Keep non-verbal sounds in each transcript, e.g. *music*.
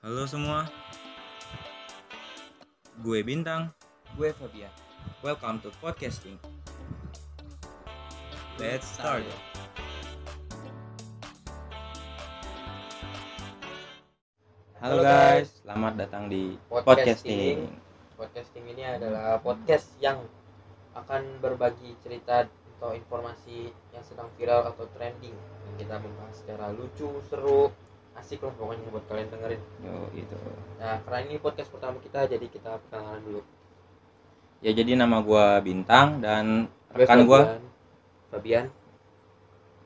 Halo semua. Gue Bintang. Gue Fabian. Welcome to podcasting. Let's start. Halo guys, selamat datang di podcasting. Podcasting ini adalah podcast yang akan berbagi cerita atau informasi yang sedang viral atau trending. Yang kita membahas secara lucu, seru, asik lah pokoknya buat kalian dengerin. Yo, itu. Nah, karena ini podcast pertama kita, jadi kita perkenalan dulu. Ya jadi nama gua Bintang dan Gue rekan gua Fabian.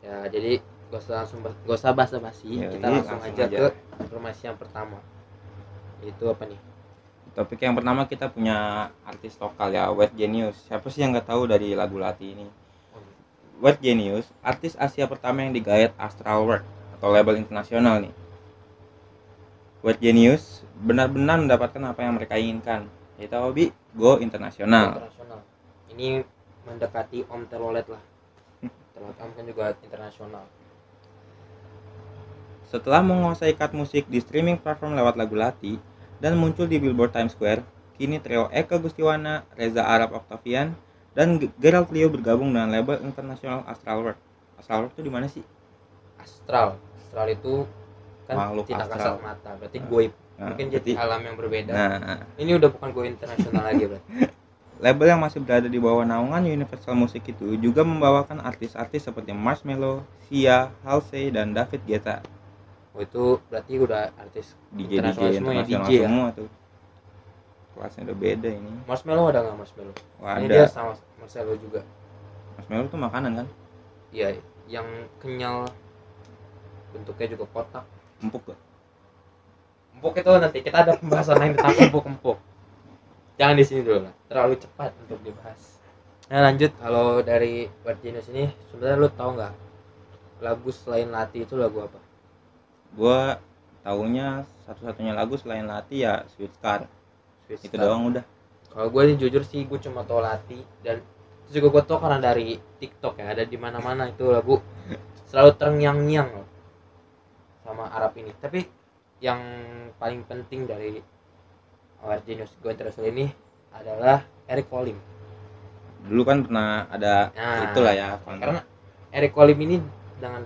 Ya, jadi gak usah langsung gak usah basa-basi, Yoi, kita langsung, langsung aja, aja. ke informasi yang pertama. Itu apa nih? topik yang pertama kita punya artis lokal ya, Wet Genius. Siapa sih yang nggak tahu dari lagu Lati ini? Wet Genius, artis Asia pertama yang digayat Astral World atau label internasional nih. Wet Genius benar-benar mendapatkan apa yang mereka inginkan, yaitu hobi go internasional. internasional ini mendekati Om Telolet lah *laughs* Telolet Om kan juga internasional Setelah menguasai cut musik di streaming platform lewat lagu Lati dan muncul di Billboard Times Square, kini trio Eka Gustiwana, Reza Arab Octavian, dan Gerald Leo bergabung dengan label internasional Astral World. Astral World itu di mana sih? astral astral itu kan Makhluk tidak astral. kasat mata berarti Nah, goib Nah, mungkin jadi alam yang berbeda Nah, ini udah bukan goib internasional lagi berarti *laughs* label yang masih berada di bawah naungan Universal Music itu juga membawakan artis-artis seperti Marshmello, Sia, Halsey, dan David Guetta. oh itu berarti udah artis DJ DJ Internasional semua ya, internasional DJ ya? semua tuh. Kelasnya udah beda ini. Marshmallow ada nggak Marshmallow Wah, ini dia ada. sama Marcelo juga Marshmello tuh makanan kan? iya yang kenyal bentuknya juga kotak Empuk gak? empuk itu nanti kita ada pembahasan lain tentang empuk empuk jangan di sini dulu lah terlalu cepat untuk dibahas nah lanjut kalau dari Genius ini sebenarnya lu tahu nggak lagu selain Lati itu lagu apa Gua taunya satu-satunya lagu selain Lati ya Sweet Scar. Swiss Itu Star. doang udah. kalau gue nih jujur sih gue cuma tahu Lati dan itu juga gue tau karena dari TikTok ya ada di mana mana itu lagu *laughs* selalu terngiang-ngiang loh sama Arab ini tapi yang paling penting dari Genius Go International ini adalah Eric Colim Dulu kan pernah ada Nah, itulah ya karena Eric Colim ini dengan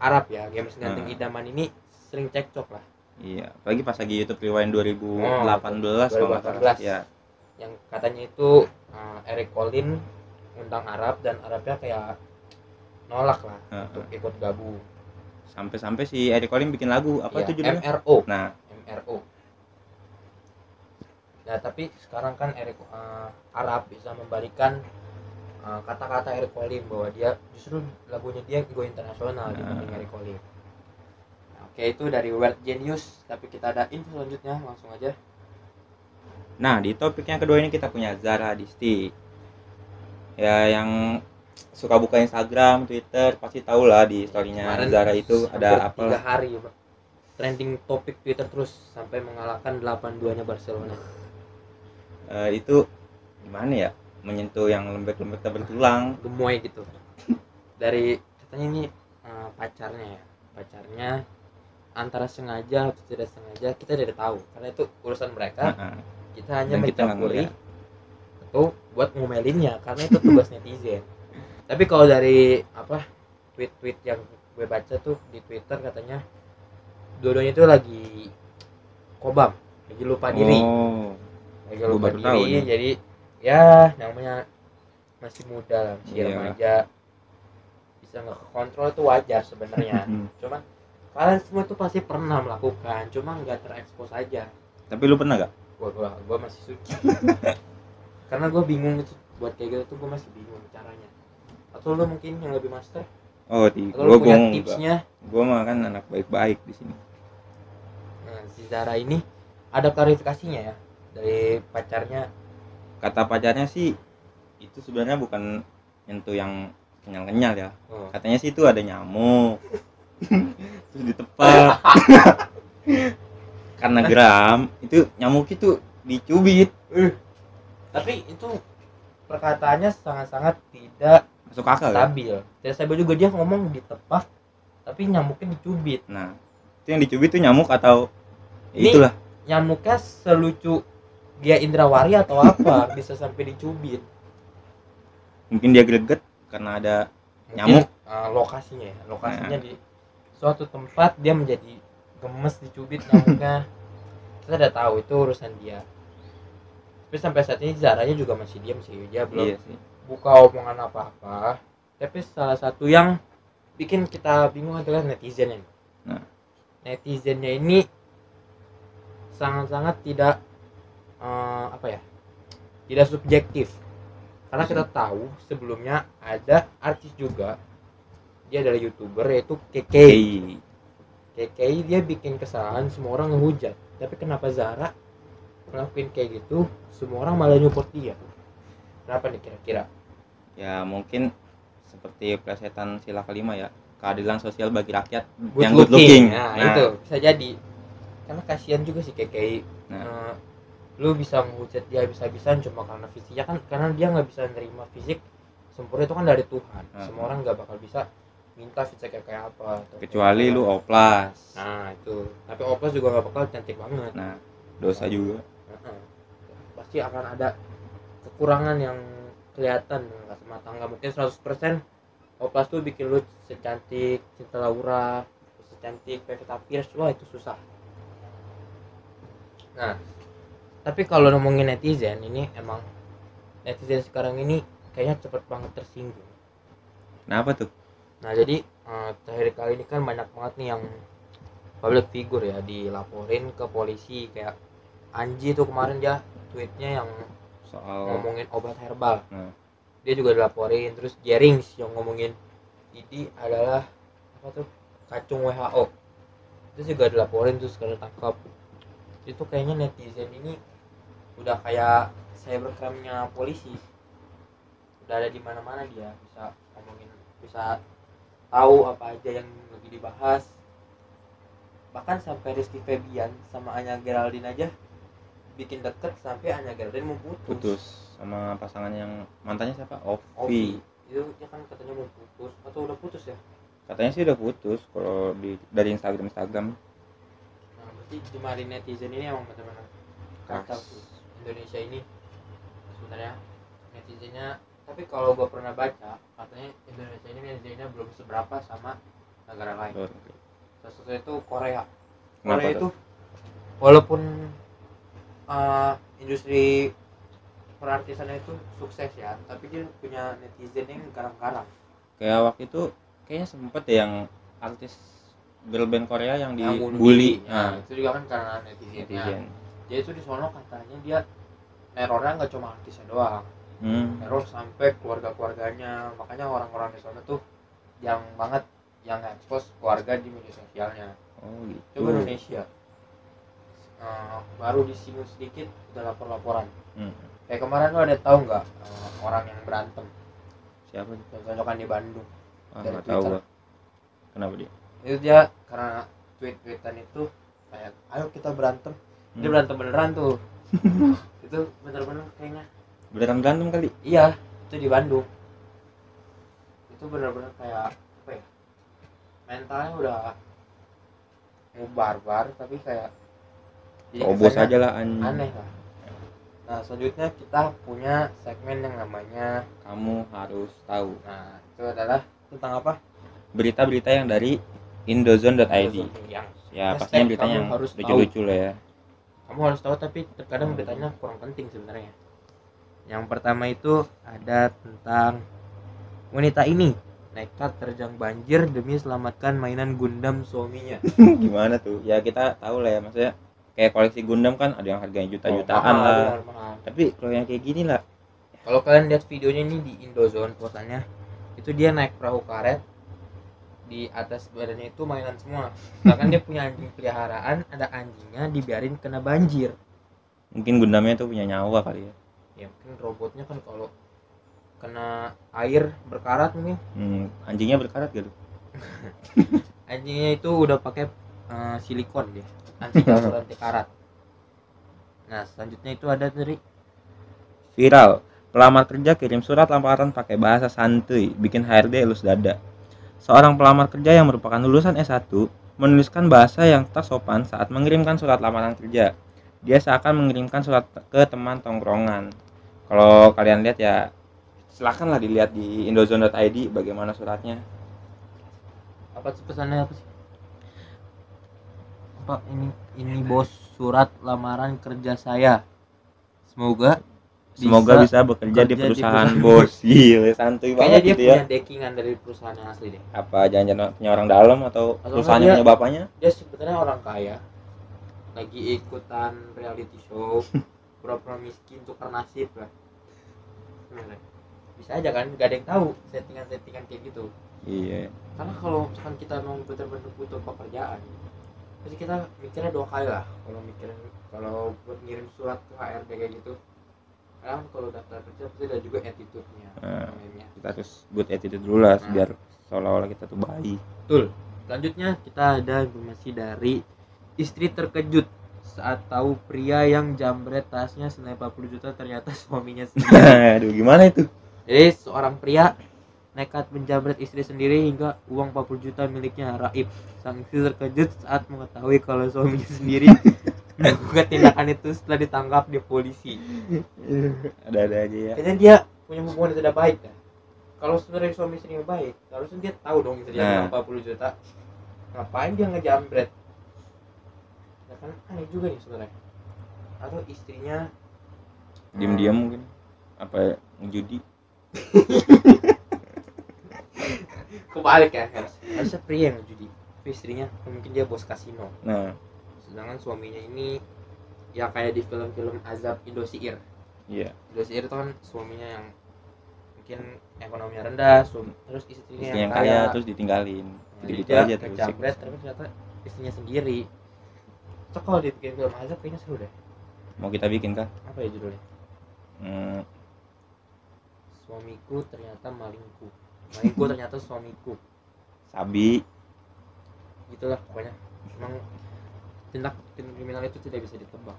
Arab ya games ganteng Nah. idaman ini sering cekcok lah Iya, apalagi pas lagi YouTube Rewind 2018 kalau nggak salah. 2018. Ya, yang katanya itu uh, Eric Colim undang Arab dan Arabnya kayak nolak lah Heeh. untuk ikut gabung sampai-sampai si Eric Colim bikin lagu apa Iya, itu judulnya? MRO Nah, MRO nah tapi sekarang kan Eric uh, Arab bisa membalikan uh, kata-kata Eric Colim bahwa dia justru lagunya dia go internasional Nah. dibanding Eric Colim Nah, oke itu dari World Genius tapi kita ada info selanjutnya langsung aja nah di topik yang kedua ini kita punya Zara Disti. Ya yang suka buka Instagram, Twitter pasti tahu lah di storynya Kemarin Zara itu ada apa. tiga hari ya, Pak. trending topik Twitter terus sampai mengalahkan 8-2 nya Barcelona. Eh, itu gimana ya? Menyentuh yang lembek-lembek tak bertulang gemoy gitu. Dari katanya ini eh, pacarnya ya. Pacarnya antara sengaja atau tidak sengaja kita tidak tahu. Karena itu urusan mereka. Kita hanya mencampuri atau buat ngomelinnya karena itu tugas netizen tapi kalau dari apa tweet-tweet yang gue baca tuh di Twitter katanya dua-duanya itu lagi kobam lagi lupa diri. Oh. Lagi lupa baru tahu diri nih. jadi ya namanya masih muda lah masih Iya. remaja. Bisa nggak kontrol itu wajar sebenarnya. Hmm. cuman kalian semua tuh pasti pernah melakukan cuma nggak terekspos aja. Tapi lu pernah gak gua gua gua masih suci. *laughs* Karena gua bingung itu buat kayak gitu tuh gua masih bingung caranya atau lu mungkin yang lebih master. Oh di atau gua punya gua tipsnya? Gua mah kan anak baik-baik di sini. Nah, si Zara ini ada klarifikasinya ya dari pacarnya. Kata pacarnya sih itu sebenarnya bukan nyentuh yang kenyal-kenyal ya. Oh, katanya sih itu ada nyamuk. *laughs* Terus ditepak. *laughs* Karena geram itu nyamuk itu dicubit. Tapi itu perkataannya sangat-sangat tidak masuk akal ya? Stabil. Tidak stabil juga dia ngomong ditepak tapi nyamuknya dicubit. Nah itu yang dicubit itu nyamuk atau Ini- itulah. nyamuknya selucu Gia Indrawari atau apa? *laughs* Bisa sampai dicubit. Mungkin dia greget karena ada Mungkin, Nyamuk? eh, lokasinya ya. Lokasinya Nah. di suatu tempat dia menjadi gemes dicubit nyamuknya. *laughs* Kita udah tahu itu urusan dia. Tapi sampai saat ini Zaranya juga masih diam sih. Dia belum iya sih buka omongan apa-apa tapi salah satu yang bikin kita bingung adalah netizen ini. Nah. netizennya ini sangat-sangat tidak eh, apa ya tidak subjektif. Karena kita tahu sebelumnya ada artis juga dia adalah youtuber yaitu KK Oke. KK dia bikin kesalahan semua orang ngehujat. Tapi kenapa Zara ngelakuin kayak gitu? Semua orang malah nyupport dia kenapa nih kira-kira? Ya mungkin seperti plesetan sila kelima ya keadilan sosial bagi rakyat good yang looking. good looking. Nah, Nah. itu bisa jadi. Karena kasihan juga sih KKI Nah. Eh, lu bisa menghujat dia bisa-bisan cuma karena fisiknya. Kan karena dia nggak bisa nerima fisik sempurna itu kan dari Tuhan. Nah. semua orang nggak bakal bisa minta fisiknya kayak apa atau kecuali kayak lu oplas. Nah itu. Tapi oplas juga nggak bakal cantik banget. Nah dosa juga. Heeh. pasti akan ada kekurangan yang kelihatan nggak mungkin 100% oplas tuh bikin lu secantik Cinta Laura secantik Pevita Pierce wah itu susah. Nah tapi kalau ngomongin netizen ini emang netizen sekarang ini kayaknya cepet banget tersinggung. Kenapa tuh? Nah jadi eh, terakhir kali ini kan banyak banget nih yang public figure ya dilaporin ke polisi kayak Anji tuh kemarin dia tweetnya yang soal ngomongin obat herbal. Nah. Dia juga dilaporin terus Jerings yang ngomongin ini adalah apa tuh kacung WHO. Itu juga dilaporin terus kalau tangkap. Itu kayaknya netizen ini udah kayak cybercrime-nya polisi. Udah ada di mana-mana dia bisa ngomongin bisa tahu apa aja yang lagi dibahas bahkan sampai Rizky Febian sama Anya Geraldine aja bikin deket sampai Anya Geraldine mau putus, putus sama pasangan yang mantannya siapa? Ovi. Ovi. Itu dia kan katanya mau putus. Atau udah putus ya? Katanya sih udah putus kalau di dari Instagram Instagram. Nah berarti cuma di netizen ini emang Keras. sih Indonesia ini. Sebenarnya netizennya tapi kalau gua pernah baca katanya Indonesia ini netizennya belum seberapa sama negara lain. Salah satunya itu Korea. Kenapa Korea tuh? itu walaupun uh, industri perartisannya itu sukses ya tapi dia punya netizen yang garang-garang. Kayak waktu itu kayaknya sempet deh yang artis girl band Korea yang yang dibully. nah, nah, itu juga kan karena netizen, netizen. Dia itu di sono katanya dia terornya nggak cuma artisnya doang. Hmm. teror sampai keluarga-keluarganya. Makanya orang-orang di sana tuh yang banget yang expose keluarga di media sosialnya. Oh gitu. Coba Indonesia Eh, baru disinggung sedikit udah lapor-laporan. Hmm. kayak kemarin lo ada tahu nggak eh, orang yang berantem? Siapa tonjokan di Bandung ah, Dari tahu gua. Kenapa dia itu dia karena tweet-tweetan itu kayak ayo kita berantem. Dia Hmm. berantem beneran tuh. *laughs* Itu bener-bener kayaknya. Beneran berantem kali? Iya itu di Bandung. Itu bener-bener kayak apa ya mentalnya udah mau barbar tapi kayak jadi Obos kesannya aja lah anjing. Aneh lah nah selanjutnya kita punya segmen yang namanya kamu harus tahu. Nah itu adalah tentang apa? Berita-berita yang dari indozone.id yang ya Hashtag pastinya beritanya kamu yang harus lucu-lucu lah ya. Kamu harus tahu tapi terkadang beritanya kurang penting sebenarnya. Yang pertama itu ada tentang wanita ini nekat terjang banjir demi selamatkan mainan Gundam suaminya. *laughs* Gimana tuh? Ya kita tahu lah ya maksudnya kayak koleksi Gundam kan ada yang harganya juta-jutaan Oh, mahal, lah. benar, mahal. tapi kalau yang kayak gini lah. Kalau kalian lihat videonya ini di Indozone fotonya itu dia naik perahu karet di atas badannya itu mainan semua. Bahkan dia punya anjing peliharaan ada anjingnya dibiarin kena banjir. Mungkin Gundamnya tuh punya nyawa kali ya. Ya mungkin robotnya kan kalau kena air berkarat mungkin. Hmm, anjingnya berkarat gitu. *laughs* Anjingnya itu udah pakai eh, silikon dia anti jamur anti karat nah selanjutnya itu ada dari viral pelamar kerja kirim surat lamaran pakai bahasa santuy bikin HRD elus dada seorang pelamar kerja yang merupakan lulusan S1 menuliskan bahasa yang tak sopan saat mengirimkan surat lamaran kerja. Dia seakan mengirimkan surat ke teman tongkrongan. Kalau kalian lihat ya silakanlah dilihat di indozone.id bagaimana suratnya. apa sih pesannya apa sih apa ini ini bos surat lamaran kerja saya semoga Semoga bisa, bekerja di bekerja di perusahaan perusahaan. bos. Gila, *laughs* santuy kayaknya banget dia gitu ya. punya dekingan dari perusahaan yang asli deh Apa jangan-jangan punya orang dalam atau Atau perusahaannya punya bapaknya? dia sebenarnya orang kaya lagi ikutan reality show *laughs* pura-pura miskin tukar nasib lah bisa aja kan gak ada yang tahu settingan-settingan kayak gitu Iya. karena kalau misalkan kita mau benar-benar butuh pekerjaan pasti kita mikirnya dua kali lah kalau mikirin kalau buat ngirim surat ke HRD kayak gitu karena kan kalau daftar kerja pasti ada juga attitude-nya Nah. namanya. Kita harus good attitude dulu lah Nah. biar seolah-olah kita tuh baik. betul selanjutnya kita ada informasi dari istri terkejut saat tahu pria yang jambret tasnya senilai 40 juta ternyata *laughs* suaminya sendiri *laughs* Aduh, gimana itu? Jadi seorang pria nekat menjamret istri sendiri hingga uang 40 juta miliknya raib. Sang istri terkejut saat mengetahui kalau suaminya sendiri *laughs* melakukan tindakan itu setelah ditangkap di polisi. Ada-ada aja ya. Kayaknya dia punya hubungan yang tidak baik kan. Kalau sebenarnya suami istrinya baik, harusnya dia tahu dong istrinya Nah. uang 40 juta. Ngapain dia ngejamret? Ya kan aneh juga nih sebenarnya. Atau istrinya Diam-diam mungkin apa ngejudi. *laughs* kebalik ya harus harusnya pria yang judi. Tapi istrinya mungkin dia bos kasino. Nah, sedangkan suaminya ini ya kayak di film-film azab Indosiar iya. Indosiar itu kan suaminya yang mungkin ekonominya rendah suami, terus istrinya Istri yang kaya terus ditinggalin. Nah, Gitu, jadi gitu dia aja terus. tapi ternyata istrinya sendiri. Cok kalau dibikin film azab kayaknya seru deh. Mau kita bikin kah? apa ya judulnya? Hmm, suamiku ternyata malingku malingku ternyata suamiku sabi. gitulah pokoknya emang tindak tindak kriminal itu tidak bisa ditebak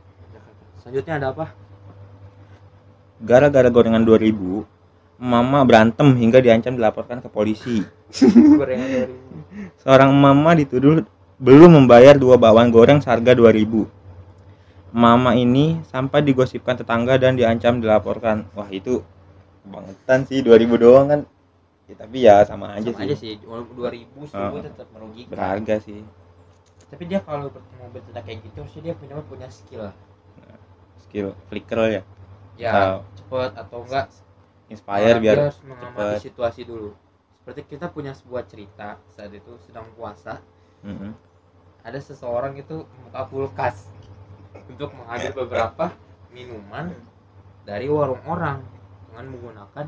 selanjutnya ada apa Gara-gara gorengan 2000, mama berantem hingga diancam dilaporkan ke polisi. Seorang mama dituduh belum membayar dua bawang goreng seharga 2000. Mama ini sampai digosipkan tetangga dan diancam dilaporkan. Wah, itu kebangetan sih 2000 doang kan. Ya, tapi ya sama aja sama sih. aja sih walaupun dua ribu seribu Oh. tetap merugikan Berharga sih. tapi dia kalau ber- mau bertindak kayak gitu harusnya dia punya punya skill lah Skill flicker ya. ya Atau cepet atau enggak inspire Nah, biar harus mengamati cepet. situasi dulu seperti kita punya sebuah cerita saat itu sedang puasa Mm-mm. ada seseorang itu membuka kulkas untuk mengambil beberapa minuman dari warung orang dengan menggunakan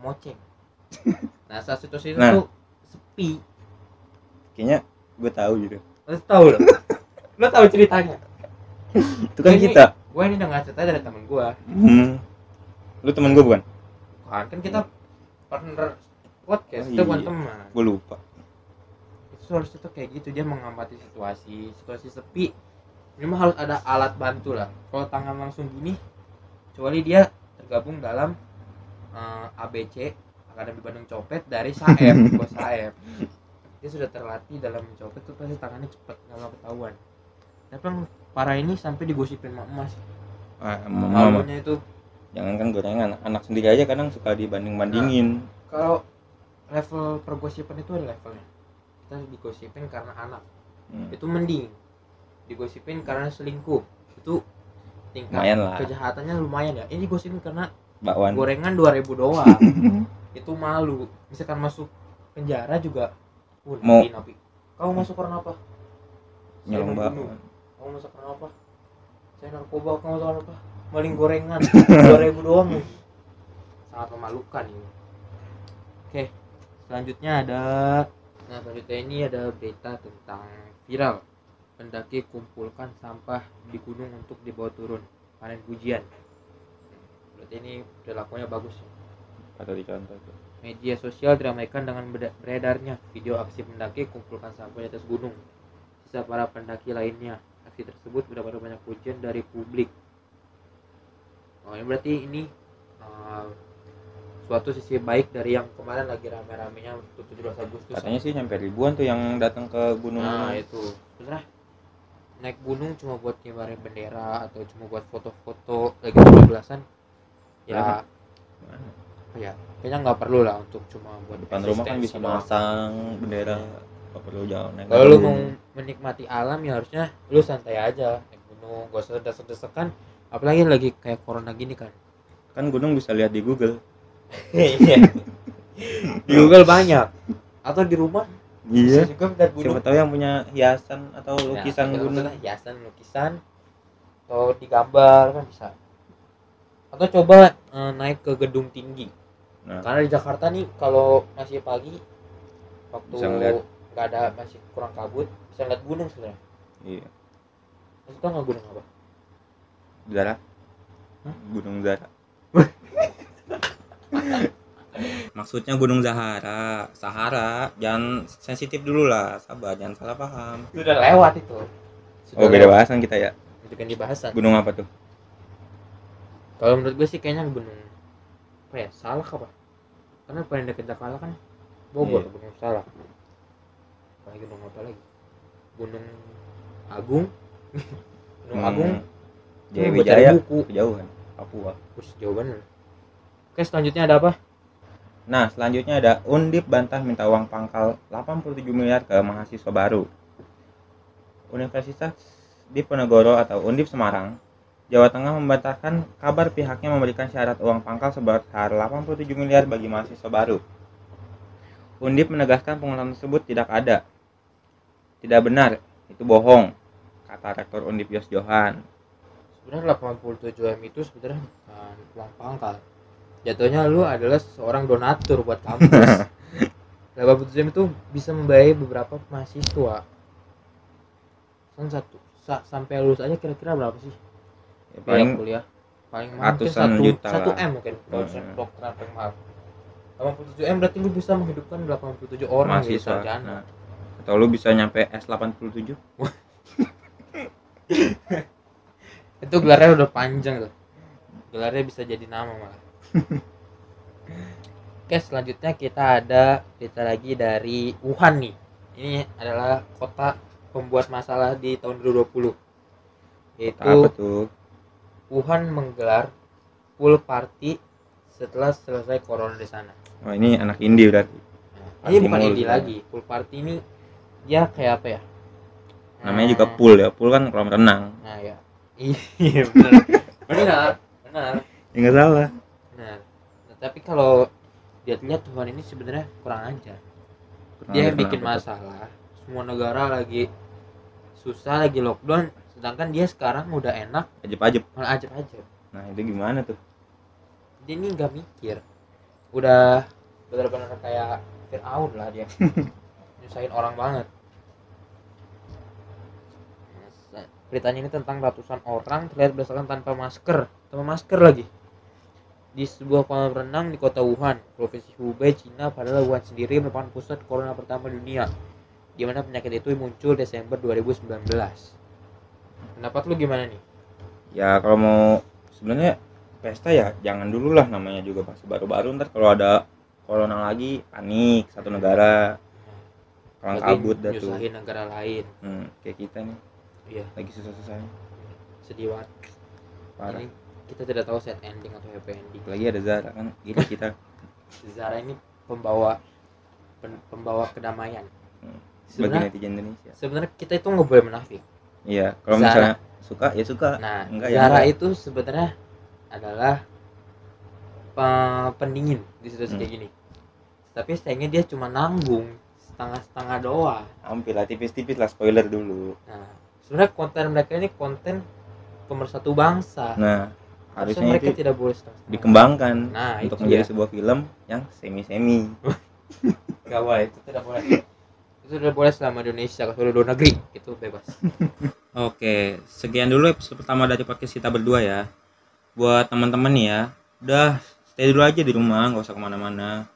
moceng *laughs* nah saat situasi itu Nah. tuh sepi Kayaknya gue tahu gitu. lo tahu loh *laughs* lo tahu ceritanya Itu kan kita. gue ini dengar cerita dari temen gue Hmm. Lu temen gue bukan? kan kan kita partner podcast Oh, kita bukan iya. teman Gue lupa. itu harusnya tuh kayak gitu dia mengamati situasi situasi sepi memang harus ada alat bantu lah kalau tangan langsung gini kecuali dia tergabung dalam eh, ABC Akademi Bandung Copet dari Saeb *laughs* bos Saeb. Dia sudah terlatih dalam mencopet tuh pasti tangannya cepet nggak mau ketahuan. Tapi yang parah ini sampai digosipin mak emas. Ah, malunya itu. Jangan kan gorengan anak sendiri aja kadang suka dibanding bandingin kalau level pergosipan itu ada levelnya. Kita digosipin karena anak. Hmm. itu mending. Digosipin karena selingkuh. Itu tingkat Lumayan lah. kejahatannya lumayan ya. Ini digosipin karena bakwan. gorengan 2000 doang *laughs* itu malu. Misalkan masuk penjara juga uh, Mau- napi, napi. kamu masuk karena apa? Saya nyolong membunuh. kamu masuk karena apa? Saya narkoba. Kamu masuk karena apa? Maling gorengan. *laughs* 2000 doang. Nih sangat memalukan ini. Oke selanjutnya ada nah selanjutnya ini ada berita tentang viral. Pendaki kumpulkan sampah di gunung untuk dibawa turun. Panen pujian. Berarti ini perilakunya bagus ya. Atau dicontoh tuh Media sosial diramaikan dengan beredarnya video aksi pendaki kumpulkan sampah di atas gunung. Sisa para pendaki lainnya. Aksi tersebut mendapat banyak pujian dari publik. Oh, ini berarti ini uh, suatu sisi baik dari yang kemarin lagi rame-ramenya untuk 17 Agustus katanya sih sampai ribuan tuh yang datang ke gunung nah itu sebenarnya naik gunung cuma buat ngibarin bendera atau cuma buat foto-foto lagi 17-an ya Gimana? Ya kayaknya nggak perlu lah untuk cuma buat depan rumah kan bisa masang bendera nggak perlu jauh naik kalau lu mau menikmati alam ya harusnya lu santai aja naik gunung gak usah desek-desekan apalagi lagi kayak corona gini kan. Kan gunung bisa lihat di Google. Iya. di Google banyak. Atau di rumah? Iya. Bisa juga lihat siapa tahu yang punya hiasan atau Ya, lukisan gunung. hiasan lukisan. Atau digambar kan bisa. Atau coba eh, naik ke gedung tinggi nah. Karena di Jakarta nih kalau masih pagi waktu nggak ada masih kurang kabut bisa lihat gunung sebenarnya. Iya. Masih tau nggak gunung apa? Zara? Hah? Gunung Zara. *laughs* Maksudnya Gunung Zahara. Sahara jangan sensitif dulu lah. Sabar jangan salah paham. Sudah lewat itu. Sudah oh beda bahasan kita ya? Itu kan dibahasan gunung apa tuh? Kalau menurut gue sih kayaknya gunung apa ya? Salah apa karena paling dekat Jakarta kan Bogor Iya. gunung salah. Apalagi gunung apa lagi? Gunung Agung. *laughs* Gunung Hmm, Agung Jaya Wijaya buku kejauhan Papua. Terus jawabannya oke selanjutnya ada apa? Nah, selanjutnya ada Undip bantah minta uang pangkal 87 miliar ke mahasiswa baru. Universitas Diponegoro atau Undip Semarang, Jawa Tengah membantahkan kabar pihaknya memberikan syarat uang pangkal sebesar 87 miliar bagi mahasiswa baru. Undip menegaskan pengumuman tersebut tidak ada. Tidak benar, itu bohong, kata Rektor Undip Yos Johan. sebenarnya 87 m itu sebenarnya bukan uang pangkal jatuhnya lu adalah seorang donatur buat kampus *laughs* 87 m itu bisa membiayai beberapa mahasiswa kan satu sa- sampai lulus aja kira-kira berapa sih Ya, paling kuliah. Paling mahal ratusan satu, juta satu m mungkin kalau Hmm. dokteran paling mahal 87 m berarti lu bisa menghidupkan 87 orang gitu mahasiswa. sarjana. Nah, atau lu bisa nyampe S87. *laughs* itu gelarnya udah panjang tuh. Gelarnya bisa jadi nama malah. *laughs* Oke selanjutnya kita ada cerita lagi dari Wuhan nih. Ini adalah kota pembuat masalah di tahun 2020 yaitu? Wuhan menggelar pool party setelah selesai corona di sana Oh, ini anak indie berarti. Nah, ini bukan indie gitu. lagi pool party ini ya kayak apa ya Namanya juga Hmm. pool ya. Pool kan kolam renang. nah ya *laughs* iya benar benar benar Ya enggak salah. Nah, nah, tapi kalau dia lihat Tuhan ini sebenarnya kurang ajar. Dia bikin masalah. Semua negara lagi susah, lagi lockdown, sedangkan dia sekarang udah enak, Ajib-ajib. malah ajab-ajab. Nah, itu gimana tuh? Dia ini nggak mikir. Udah benar-benar kayak Fir'aun lah dia. *laughs* Nyusahin orang banget. Beritanya ini tentang ratusan orang terlihat berdasarkan tanpa masker, tanpa masker lagi. Di sebuah kolam renang di kota Wuhan, provinsi Hubei, Cina, padahal Wuhan sendiri merupakan pusat corona pertama dunia, di mana penyakit itu muncul Desember 2019. Pendapat lu gimana nih? Ya kalau mau sebenarnya pesta ya jangan dulu lah namanya juga masih baru-baru ntar kalau ada corona lagi panik satu negara kalang kabut dah tuh negara lain. hmm, kayak kita nih Iya, lagi susah-susahnya sedih banget. parah Ini kita tidak tahu set ending atau happy ending. lagi ada Zara kan gila kita *laughs* Zara ini pembawa pen- pembawa kedamaian. Hmm. Sebenarnya netizen Indonesia sebenarnya kita itu nggak boleh menafik. Iya kalau Zara. misalnya suka ya suka Nah, Enggak, ya Zara enggak. itu sebenarnya adalah pe- pendingin di situasi Hmm. kayak gini. Tapi sayangnya dia cuma nanggung setengah-setengah doang. hampir lah tipis-tipis lah spoiler dulu Nah, sebenarnya konten mereka ini konten pemersatu bangsa. nah Harusnya mereka itu tidak boleh setengah-setengah. dikembangkan Nah, untuk menjadi dia. sebuah film yang semi-semi *laughs* Gak boleh, itu tidak boleh. Itu tidak boleh selama Indonesia, kalau luar negeri itu bebas. *laughs* Oke, sekian dulu episode pertama dari podcast kita berdua ya. Buat teman-teman ya, udah stay dulu aja di rumah, nggak usah ke mana-mana.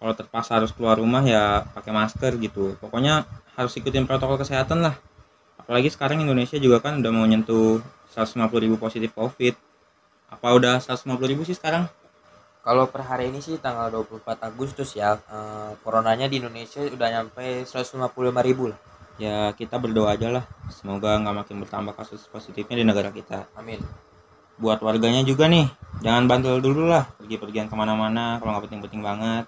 Kalau terpaksa harus keluar rumah ya pakai masker gitu. Pokoknya harus ikutin protokol kesehatan lah. Apalagi sekarang Indonesia juga kan udah mau nyentuh 150 ribu positif COVID. Apa udah 150 ribu sih sekarang? Kalau per hari ini sih tanggal 24 Agustus ya, eh, coronanya di Indonesia udah nyampe 155 ribu lah. ya kita berdoa aja lah semoga nggak makin bertambah kasus positifnya di negara kita Amin. buat warganya juga nih jangan bantul dulu lah pergi-pergian ke mana-mana kalau nggak penting-penting banget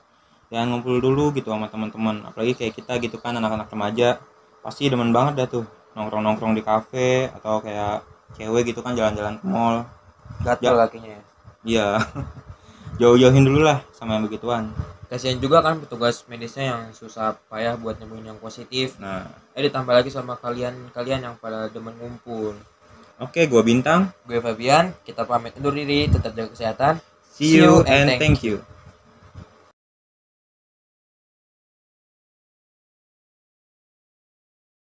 jangan ngumpul dulu gitu sama teman-teman apalagi kayak kita gitu kan anak-anak remaja pasti demen banget dah tuh nongkrong-nongkrong di kafe atau kayak cewek gitu kan jalan-jalan ke mall Gatel Ya. kakinya ya. iya *laughs* jauh-jauhin dulu lah sama yang begituan Kasihan juga kan petugas medisnya yang susah payah buat nemuin yang positif. nah Eh ditambah lagi sama kalian-kalian yang pada demen ngumpul. oke gua bintang Gue Fabian, kita pamit undur diri, tetap jaga kesehatan. see you and thank you